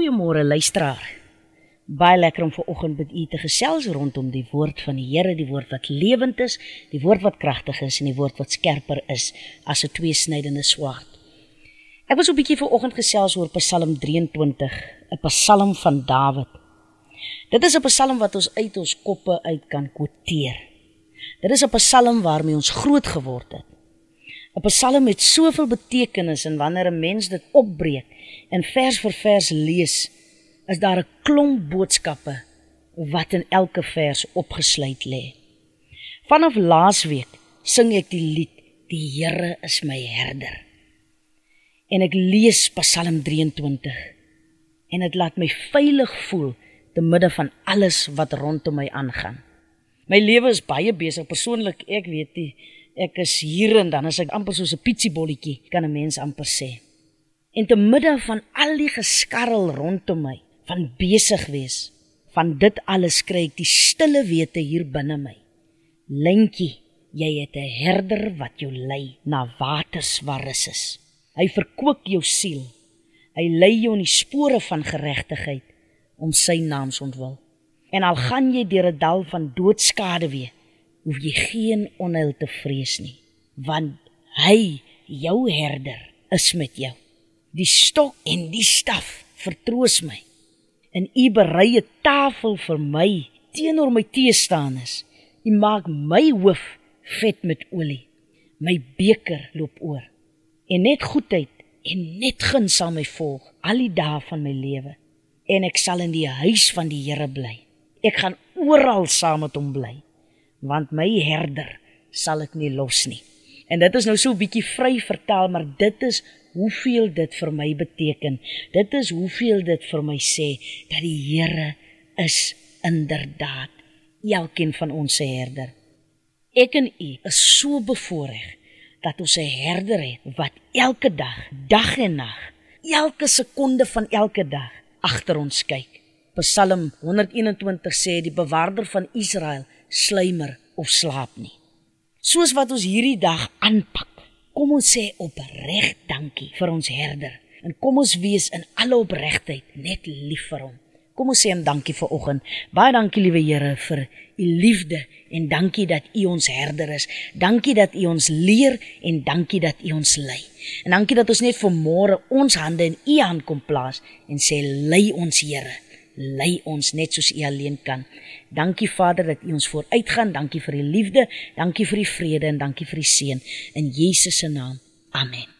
Goeiemôre luisteraar. Baie lekker om ver oggend met u te gesels rondom die woord van die Here, die woord wat lewend is, die woord wat kragtig is en die woord wat skerper is as 'n tweesnydende swaard. Ek was 'n bietjie ver oggend gesels oor Psalm 23, 'n Psalm van Dawid. Dit is 'n Psalm wat ons uit ons koppe uit kan quoteer. Dit is 'n Psalm waarmee ons groot geword het. 'n Psalm het soveel betekenis en wanneer 'n mens dit opbreek en vers vir vers lees, is daar 'n klomp boodskappe wat in elke vers opgesluit lê. Vanaf laasweek sing ek die lied Die Here is my herder. En ek lees Psalm 23 en dit laat my veilig voel te midde van alles wat rondom my aangaan. My lewe is baie besig persoonlik, ek weet nie ek is hier en dan as ek amper soos 'n pietsiebolletjie kan 'n mens amper sê. En te midde van al die geskarrel rondom my, van besig wees, van dit alles kry ek die stille wete hier binne my. Lentjie, jy het 'n herder wat jou lei na waters waar rus is. Hy verkoop jou siel. Hy lei jou in die spore van geregtigheid om sy naam se ontwil. En al gaan jy deur 'n dal van doodskade weer, hoef jy geen onheil te vrees nie, want hy, jou herder, is met jou. Die stok en die staf vertroos my. En u berei 'n tafel vir my teenoor my teestanders. U maak my hoof vet met olie. My beker loop oor. En net goedheid en net guns sal my volg al die dae van my lewe. En ek sal in die huis van die Here bly. Ek gaan oral saam met hom bly want my herder sal ek nie los nie. En dit is nou so 'n bietjie vry vertaal, maar dit is hoeveel dit vir my beteken. Dit is hoeveel dit vir my sê dat die Here is inderdaad elkeen van ons se herder. Ek en u is so bevoorreg dat ons 'n herder het wat elke dag, dag en nag, elke sekonde van elke dag agter ons kyk. Psalm 121 sê die bewaarder van Israel slymer of slaap nie. Soos wat ons hierdie dag aanpak, kom ons sê opreg dankie vir ons herder en kom ons wees in alle opregtheid net lief vir hom. Kom ons sê hom dankie vir oggend. Baie dankie liewe Here vir u liefde en dankie dat u ons herder is. Dankie dat u ons leer en dankie dat u ons lei. En dankie dat ons net vir môre ons hande in u hand kom plaas en sê lei ons Here lei ons net soos U alleen kan. Dankie Vader dat U ons vooruitgaan. Dankie vir U liefde, dankie vir U vrede en dankie vir U seën in Jesus se naam. Amen.